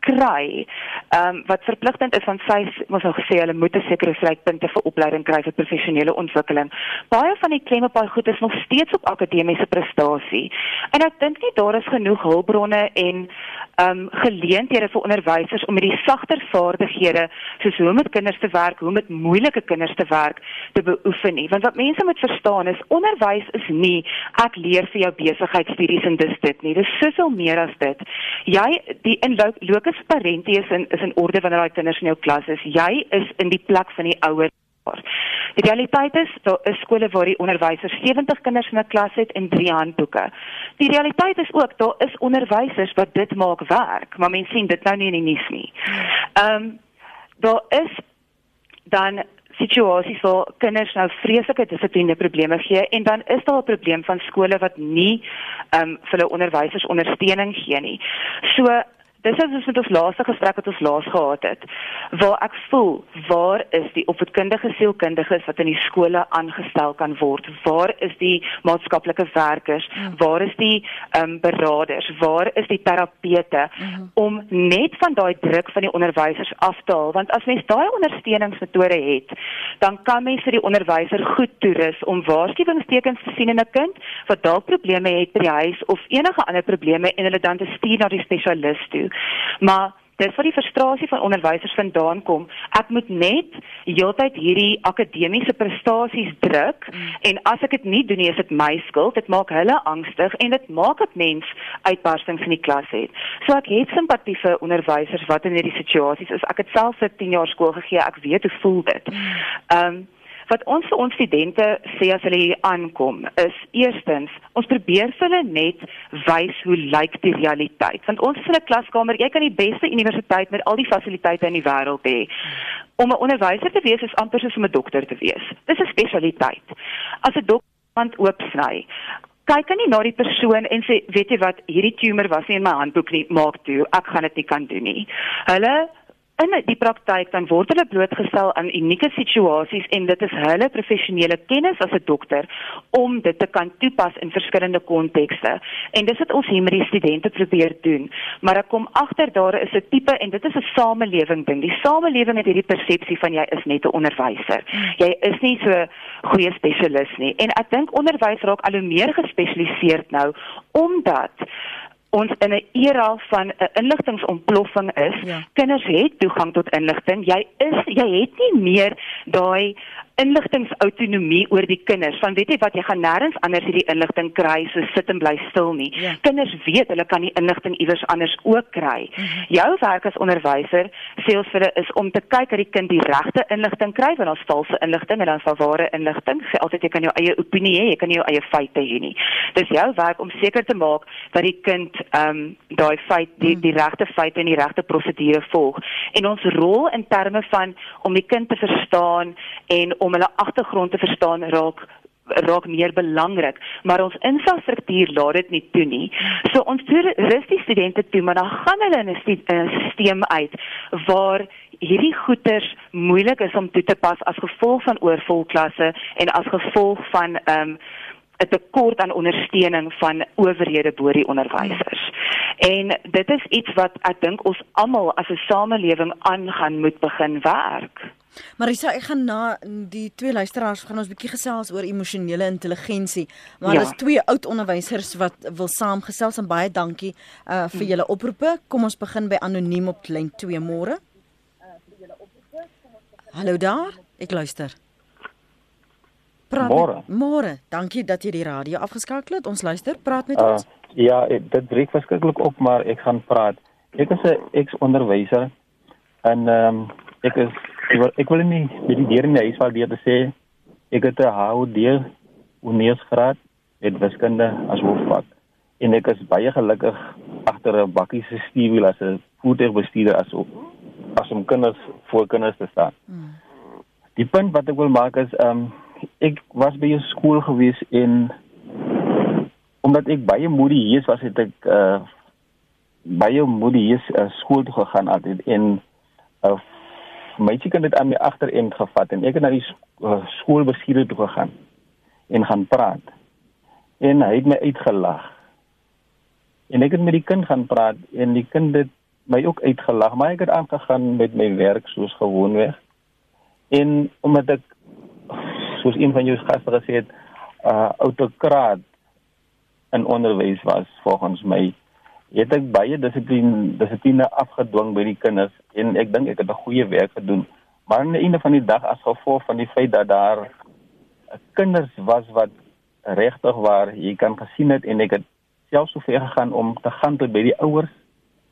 kry ehm um, wat verpligtend is van sy mos nou gesê hulle moet 'n sekere vrypunte vir opleiding kry vir professionele ontwikkeling. Baie van die klemme op daai goed is nog steeds op akademiese prestasie. En ek dink nie daar is genoeg hulpbronne en um geleenthede vir onderwysers om met die sagter vaardighede soos hoe om met kinders te werk, hoe om met moeilike kinders te werk te beoefen nie. Want wat mense moet verstaan is onderwys is nie ek leer vir jou besigheidstudies en dis dit nie. Dis soveel meer as dit. Jy die in locus parentis is in is in orde wanneer daai kinders in jou klas is. Jy is in die plek van die ouers Die realiteit is daar is skole waar die onderwysers 70 kinders in 'n klas het en 3 handboeke. Die realiteit is ook daar is onderwysers wat dit maak werk, maar mense sien dit nou nie in die nuus nie. Ehm um, daar is dan situasies waar kinders nou vreeslike dissipline probleme gee en dan is daar 'n probleem van skole wat nie ehm um, vir hulle onderwysers ondersteuning gee nie. So dis is met ons laaste gesprek wat ons laas gehad het waar ek voel waar is die opvoedkundige sielkundiges wat in die skole aangestel kan word? Waar is die maatskaplike werkers? Mm. waar is die um, beraders? Waar is die terapeute? Mm. om net van daai druk van die onderwysers af te haal want as mens daai ondersteuningsmetode het dan kan mens vir die onderwyser goed toerus om waarskuwingstekens te sien in 'n kind wat dalk probleme het by die huis of enige ander probleme en hulle dan te stuur na die spesialis toe Maar dis waar die frustrasie van onderwysers vandaan kom. Ek moet net heeltyd hierdie akademiese prestasies druk mm. en as ek dit nie doen nie, is dit my skuld. Dit maak hulle angstig en dit maak dat mens uitbarstings in die klas het. So ek het simpatie vir onderwysers wat in hierdie situasies is. Ek het self vir 10 jaar skool gegee. Ek weet hoe voel dit. Mm. Ehm um, wat ons vir ons studente sê as hulle hier aankom is eerstens ons probeer vir hulle net wys hoe lyk die realiteit. Want ons is in 'n klaskamer jy kan die beste universiteit met al die fasiliteite in die wêreld hê. Om 'n onderwyser te wees is amper soos om 'n dokter te wees. Dis 'n spesialiteit. As 'n dokter want oopsny kyk aan nie na die persoon en sê weet jy wat hierdie tumor was nie in my handboek nie maak toe ek gaan dit nie kan doen nie. Hulle in die praktyk dan word hulle blootgestel aan unieke situasies en dit is hulle professionele kennis as 'n dokter om dit te kan toepas in verskillende kontekste. En dis wat ons hier met die studente probeer doen. Maar ek kom agter daar is 'n tipe en dit is 'n samelewing ding. Die samelewing het hierdie persepsie van jy is net 'n onderwyser. Jy is nie so goeie spesialis nie. En ek dink onderwys raak al hoe meer gespesialiseerd nou omdat ons in 'n era van 'n inligtingontploffing is. Ja. Kinders het toegang tot inligting. Jy is jy het nie meer daai inligtingautonomie oor die kinders. Van weet jy wat jy gaan nêrens anders hierdie inligting kry so sit en bly stil nie. Ja. Kinders weet hulle kan die inligting iewers anders ook kry. Mm -hmm. Jou werk as onderwyser sê ons vir hulle is om te kyk dat die kind die regte inligting kry want ons valse inligting en dan sal ware inligting. Sê altyd jy kan jou eie opinie hê, jy kan nie jou eie feite hê nie. Dis jou werk om seker te maak dat die kind ehm um, daai feit die mm. die regte feite en die regte prosedure volg. En ons rol in terme van om die kind te verstaan en om hulle agtergrond te verstaan raak raak meer belangrik maar ons infrastruktuur laat dit nie toe nie so ons rus die studente toe maar dan gaan hulle in 'n stelsel uit waar hierdie goeters moeilik is om toe te pas as gevolg van oorvol klasse en as gevolg van ehm um, 'n tekort aan ondersteuning van owerhede bo die onderwysers. En dit is iets wat ek dink ons almal as 'n samelewing aangaan moet begin werk. Marisa, ek gaan na die twee luisteraars gaan ons bietjie gesels oor emosionele intelligensie. Maar ja. daar's twee oud onderwysers wat wil saamgesels en baie dankie uh vir julle oproepe. Kom ons begin by anoniem op lyn 2 môre. Hallo daar. Ek luister. Praat môre. Môre. Dankie dat jy die radio afgeskakel het. Ons luister. Praat met uh, ons. Ja, dit breek verskriklik op, maar ek gaan praat. Ek is 'n ex-onderwyser en ehm um, ek is ek wil, ek wil nie met die deur in die huis val deur te sê ek het 'n HOD universiteit met wiskunde as hoofvak en ek is baie gelukkig agter 'n bakkie se stuurwiel as 'n voertuigbestuurder as op as om kinders voor kinders te staan. Hmm. Die punt wat ek wil maak is ehm um, ek was by 'n skool gewees en omdat ek baie moedig hier was het ek uh, baie moedig hier uh, skool toe gegaan altyd en uh, my kind het aan my agterend gevat en ek het na die uh, skoolbestuurder toe gegaan en gaan praat. En hy het my uitgelag. En ek het met die kind gaan praat en die kind het my ook uitgelag, maar ek het aangegaan met my werk soos gewoonweg. En omdat ek soos een van jou gaste gesê het, uh autokraat in onderwys was volgens my het ek baie dissipline dissipline afgedwing by die kinders en ek dink ek het 'n goeie werk gedoen. Maar aan die einde van die dag as gevolg van die feit dat daar kinders was wat regtig waar jy kan gesien het en ek het self so ver gegaan om te gaan tot by die ouers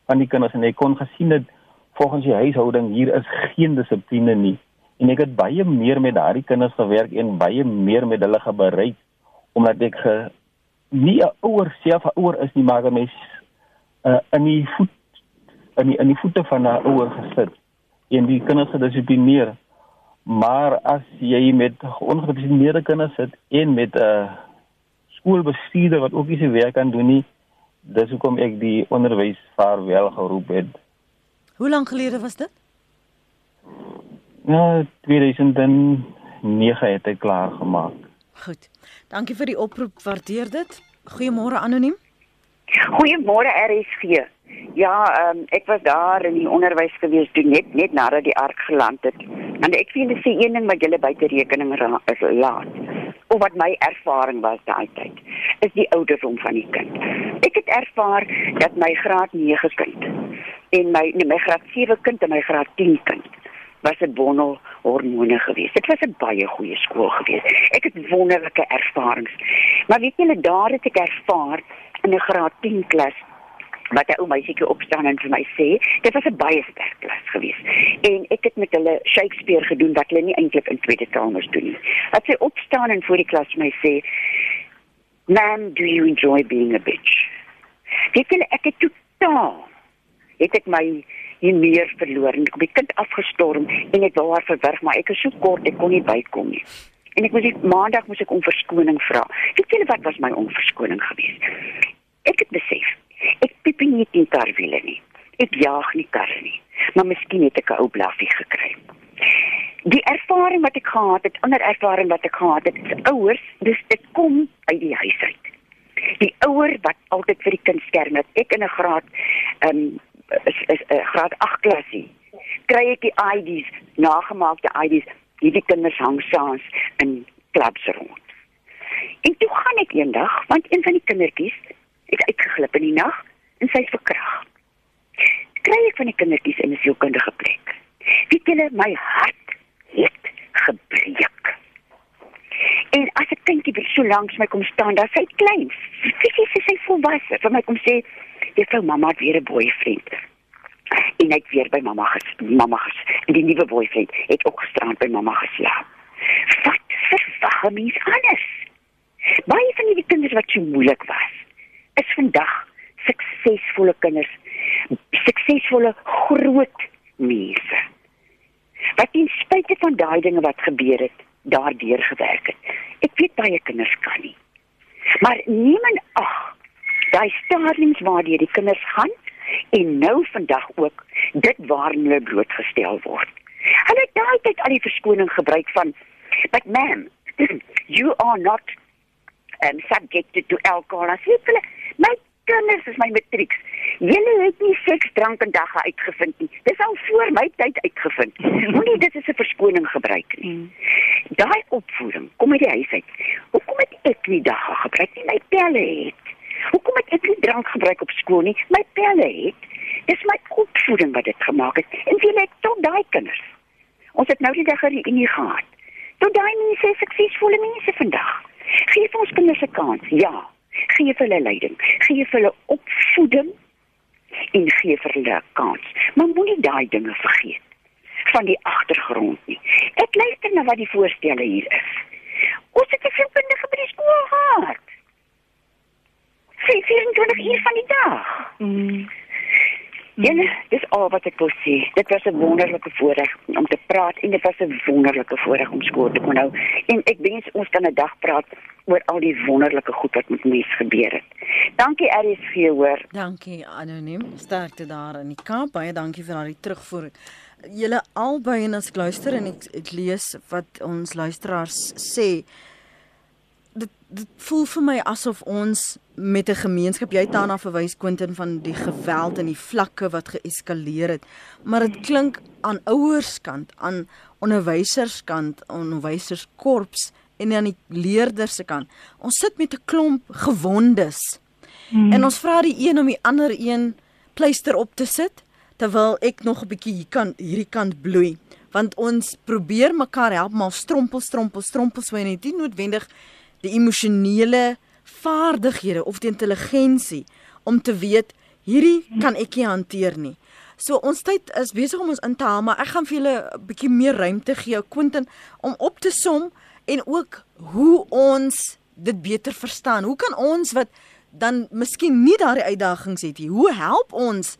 van die kinders en ek kon gesien het volgens die huishouding hier is geen dissipline nie en ek het baie meer met daardie kinders gewerk en baie meer met hulle gebereik omdat ek ge, nie 'n ouer self 'n ouer is nie maar 'n mens uh, in die voet in die in die voete van 'n ouer gesit en die kinders gedissiplineer. Maar as jy met ongedisiplineerde kinders sit en met 'n uh, skoolbestuurder wat ook nie sy werk kan doen nie, dis hoekom ek die onderwys vaarwel geroep het. Hoe lank gelede was dit? Ja, 2009 het ek klaar gemaak. Goed. Dankie vir die oproep, waardeer dit. Goeiemôre anoniem. Goeiemôre RSG. Ja, um, ek was daar in die onderwys gewees toe net net nadat die ark geland het. En ek vind dit sê een ding wat julle buite rekening is laat. Of wat my ervaring was daai tyd, is die ouderdom van die kind. Ek het ervaar dat my graad 9 kind En my nee, my graad 7 kind en my graad 10 kind was 'n bondel hormone gewees. Dit was 'n baie goeie skool gewees. Ek het wonderlike ervarings. Maar weet julle daar het ek ervaar in 'n graad 10 klas wat 'n ou meisietjie opstaan en vir my sê, dit was 'n baie sterk klas gewees. En ek het met hulle Shakespeare gedoen wat hulle nie eintlik in tweede taal moes doen nie. Wat sy opstaan en voor die klas vir my sê, "Man, do you enjoy being a bitch?" Weet julle, ek het totaal het ek my hier meer verloor en ek het my kind afgestorm en ek wou haar verwerg, maar ek is so kort ek kon nie bykom nie. En ek moes die maandag moes ek om verskoning vra. Weet julle wat was my onverskoning geweest? Ek het besef Ek piep nie in karwiele nie. Ek jaag nie karre nie. Maar miskien het ek 'n ou blaffie gekry. Die ervaring wat ek gehad het, ander ervaring wat ek gehad het, is ouers, dis dit kom uit die huis uit. Die ouer wat altyd vir die kind skerm het. Ek in 'n graad ehm um, is is 'n uh, graad 8 klasie. Kry ek die IDs, nagemaakte IDs, hierdie kinders hang saans in klubs rond. En toe gaan ek eendag, want een van die kindertjies het uitgeglip in die nag en sy verkrag. Kry ek van die kindertjies in 'n sielkundige plek. Weet julle my hart het gebreek. En as ek dink jy so lank my kom staan, dan sy klein. Fisies is sy volwasse. Vir my kom sê, "Juffrou, mamma het weer 'n boyfriend." En ek weer by mamma ges, mamma ges. Die nuwe boyfriend het ook gisterand by mamma geslaap. Wat vir waggemies alles. Baie van die kinders wat so moeilik was, is vandag suksesvolle kinders, suksesvolle groot mense. Wat ten spyte van daai dinge wat gebeur het, daardeur gewerk het. Ek weet baie kinders kan nie. Maar niemand ag, daai stadiums waardeur die kinders gaan en nou vandag ook dit waarin hulle blootgestel word. Hulle het daai tyd al die verskoning gebruik van but ma'am, you are not um, subjected to alcohol. As jy hulle My kinders is my matrieks. Julle het nie seks, drank en dagga uitgevind nie. Dis al voor my tyd uitgevind. Moenie dit as 'n verskoning gebruik nie. Mm. Daai opvoeding kom uit die huis uit. Hoekom het ek nie dagga gebruik nie? My pelle het. Hoekom het ek nie drank gebruik op skool nie? My pelle het. Dis my opvoeding wat dit gemaak het. En wie let tot daai kinders? Ons het nou die dag hier in gehad. Tot daai mense suksesvolle mense vandag. Geef ons kinders 'n kans. Ja gee vir hulle leiding, gee vir hulle opvoeding en gee vir hulle kans. Maar moenie daai dinge vergeet van die agtergrond nie. Ek luister na wat die voorstelle hier is. Ons het 'n sielkundige by die skool gehad. 24 uur van die dag. Mm. Ja, dis al wat ek wil sê. Dit was 'n wonderlike voorreg om te praat en dit was 'n wonderlike voorreg om skool te kon hou. En ek wens ons kan 'n dag praat oor al die wonderlike goed wat met mense gebeur het. Dankie RSG hoor. Dankie anoniem. Sterkte daar in die Kaap. Baie dankie vir al die terugvoer. Julle albei en as ek luister en ek, ek lees wat ons luisteraars sê dit voel vir my asof ons met 'n gemeenskap jy het daarna verwys Quentin van die geweld en die vlakke wat geeskaleer het maar dit klink aan ouerskant aan onderwyserskant onderwyserskorps en aan die leerders se kant ons sit met 'n klomp gewondes. Hmm. en ons vra die een om die ander een pleister op te sit terwyl ek nog 'n bietjie hier kan hierdie kant bloei. Want ons probeer mekaar help maar strompel strompel strompel so en dit nie noodwendig die emosionele vaardighede of die intelligensie om te weet hierdie kan ek nie hanteer nie. So ons tyd is besig om ons in te haal, maar ek gaan vir julle 'n bietjie meer ruimte gee, Quentin, om op te som en ook hoe ons dit beter verstaan. Hoe kan ons wat dan miskien nie daardie uitdagings het nie, hoe help ons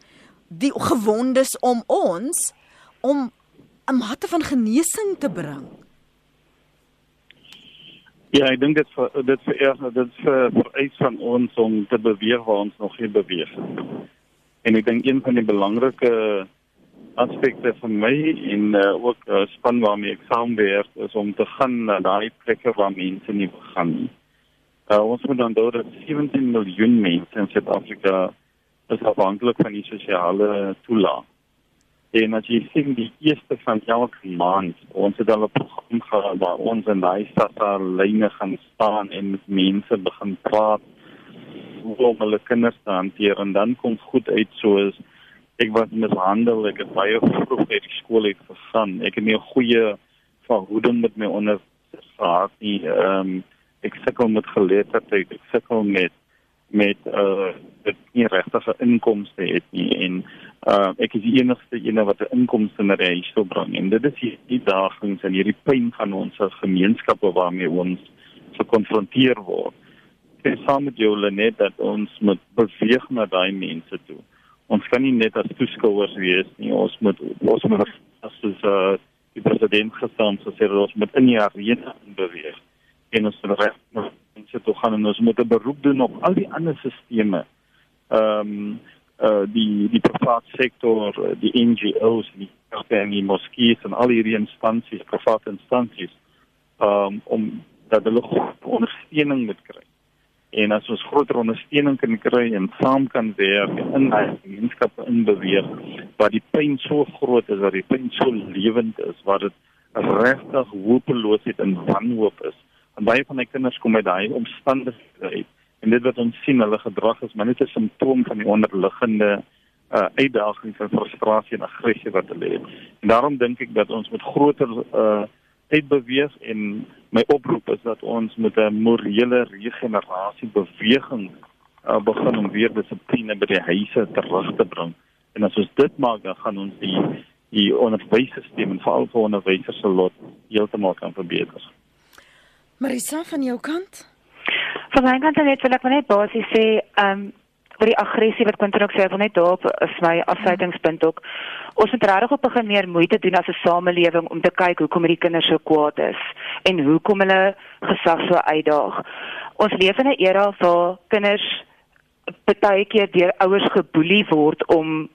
die gewondes om ons om 'n mate van genesing te bring? Ja, ek dink dit vir dit vir dit vir vereis van ons om te beweeg waar ons nog nie beweeg het. En ek dink een van die belangrike aspekte vir my en uh, ook uh, span waarmee ek saamwerk is om te gaan na daai plekke waar mense nie gaan nie. Uh, ons moet dan daar 17 miljoen mense in Suid-Afrika is afhanklik van die sosiale toelaat. En as jy sien die eerste van elke maand, ons het al 'n program gehad waar ons in daai stadsa lyne gaan staan en met mense begin praat hoe hulle kinders te hanteer en dan kom goed uit soos ek was mishandel, ek het baie vroeg uit die skool uit gegaan. Ek het nie 'n goeie verhouding met my onderwysers gehad nie. Ehm um, ek sukkel met geletterdheid, ek sukkel met met uh dit nie regtig inkomste het nie en uh ek is die enigste ene wat 'n inkomste na die huis wil bring en dit is die uitdagings en hierdie pyn van ons gemeenskappe waarmee ons gekonfronteer word. Sê saam met jou Lenet dat ons moet beweeg na daai mense toe. Ons kan nie net as toeskouers wees nie. Ons moet ons moet as as uh, die president gestaan so sê ons moet in die arena beweeg. En ons moet reg mense toe gaan en ons moet 'n beroep doen op al die ander stelsels. Ehm um, uh die die private sektor, die NGO's, die kerke, moskeeë en al hierdie instansies, private instansies um, om dat hulle ondersteuning moet kry. En as ons groter ondersteuning kan kry en saam kan werk in die gemeenskappe inbeweeg waar die pyn so groot is, waar die pyn so lewend is, waar dit regtig hopeloosheid en wanhoop is. En baie van my kinders kom uit daai omstandighede uit. En dit wat ons sien, hulle gedrag is maar net 'n simptoom van die onderliggende uh uitdagings en frustrasie en aggressie wat hulle het. En daarom dink ek dat ons met groter uh uitbeweeg en my oproep is dat ons met 'n morele regenerasie beweging uh, begin om weer dissipline by die huise terug te bring. En as ons dit maak, dan gaan ons die die onderwysstelsel en veral vir onderwysers se lot heeltemal kan verbeter. Marisa van jou kant? Van my kant net wil ek net basies sê, ehm um, oor die aggressie wat Quentin ook sê, wil net daarop is my afsluitingspunt ook. Ons moet regtig op begin meer moeite doen as 'n samelewing om te kyk hoekom hierdie kinders so kwaad is en hoekom hulle gesag so uitdaag. Ons leef in 'n era kinders baie keer deur ouers geboelie word om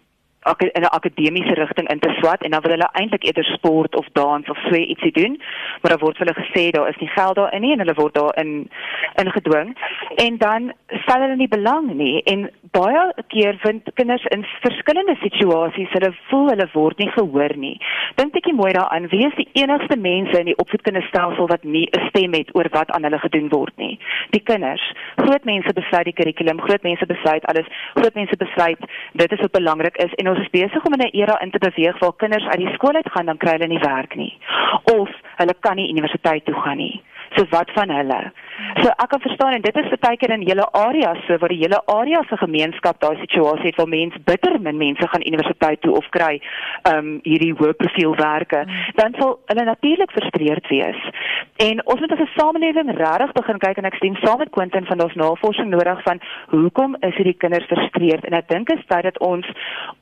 in 'n akademiese rigting in te swat en dan wil hulle eintlik eerder sport of dans of so ietsie doen, maar dan word hulle gesê daar is nie geld daarin nie en hulle word daarin ingedwing en dan stel hulle nie belang nie en baie keer vind kinders in verskillende situasies hulle voel hulle word nie gehoor nie. Dink bietjie mooi daaraan, wie is die enigste mense in die opvoedkundigstelsel wat nie 'n stem het oor wat aan hulle gedoen word nie? Die kinders. Groot mense besluit die kurrikulum, groot mense besluit alles, groot mense besluit dit is wat belangrik is en ons is besig om in 'n era in te beweeg waar kinders uit die skool uit gaan dan kry hulle nie werk nie of hulle kan nie universiteit toe gaan nie. So wat van hulle? So ek kan verstaan en dit is baie keer in hele areas so waar die hele area se gemeenskap daai situasie het waar mense bitter min mense gaan universiteit toe of kry ehm um, hierdie hoë profiel werke, dan sal hulle natuurlik frustreerd wees. En ons moet as 'n samelewing regtig begin kyk en ek stem saam met Quentin van ons navorsing nodig van hoekom is hierdie kinders frustreerd en ek dink is tyd dat ons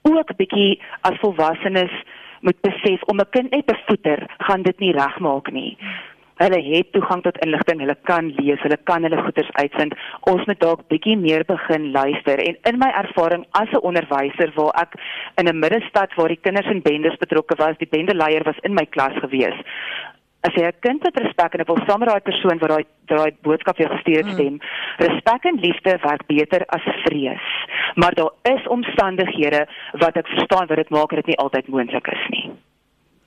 ook bietjie as volwassenes moet besef om 'n kind net te voeder gaan dit nie regmaak nie. Hulle het toegang tot inligting, hulle kan lees, hulle kan hulle goeders uitvind. Ons moet dalk bietjie meer begin luister en in my ervaring as 'n onderwyser waar ek in 'n middestad waar die kinders en bendes betrokke was, die bendeleier was in my klas gewees as jy 'n kind het respek en ek wil saam met daai persoon wat daai daai boodskap vir jou gestuur het stem. Hmm. Respek en liefde werk beter as vrees. Maar daar is omstandighede wat ek verstaan wat dit maak dat dit nie altyd moontlik is nie.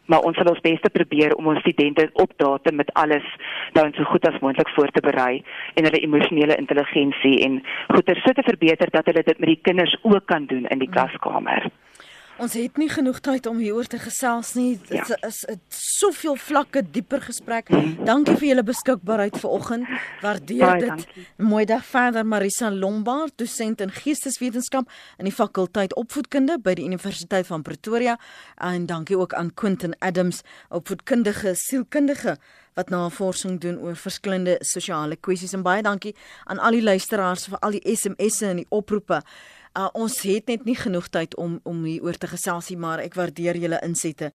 Maar ons sal ons bes te probeer om ons studente op datum met alles dan so goed as moontlik voor te berei en hulle emosionele intelligensie en goeie so te verbeter dat hulle dit met die kinders ook kan doen in die hmm. klaskamer. Hmm. Ons het nie genoeg tyd om hieroor te gesels nie. Dit ja. is 'n soveel vlakke dieper gesprek. Dankie vir julle beskikbaarheid vanoggend. Waardeer Baie dit. Dankie. Mooi dag verder Marisa Lombard, dosent in geesteswetenskap in die fakulteit opvoedkunde by die Universiteit van Pretoria en dankie ook aan Quentin Adams, opvoedkundige sielkundige wat navorsing doen oor verskillende sosiale kwessies en baie dankie aan al die luisteraars vir al die SMS'e en die oproepe. Uh, ons het net nie genoeg tyd om om hier oor te gesels nie, maar ek waardeer julle insette.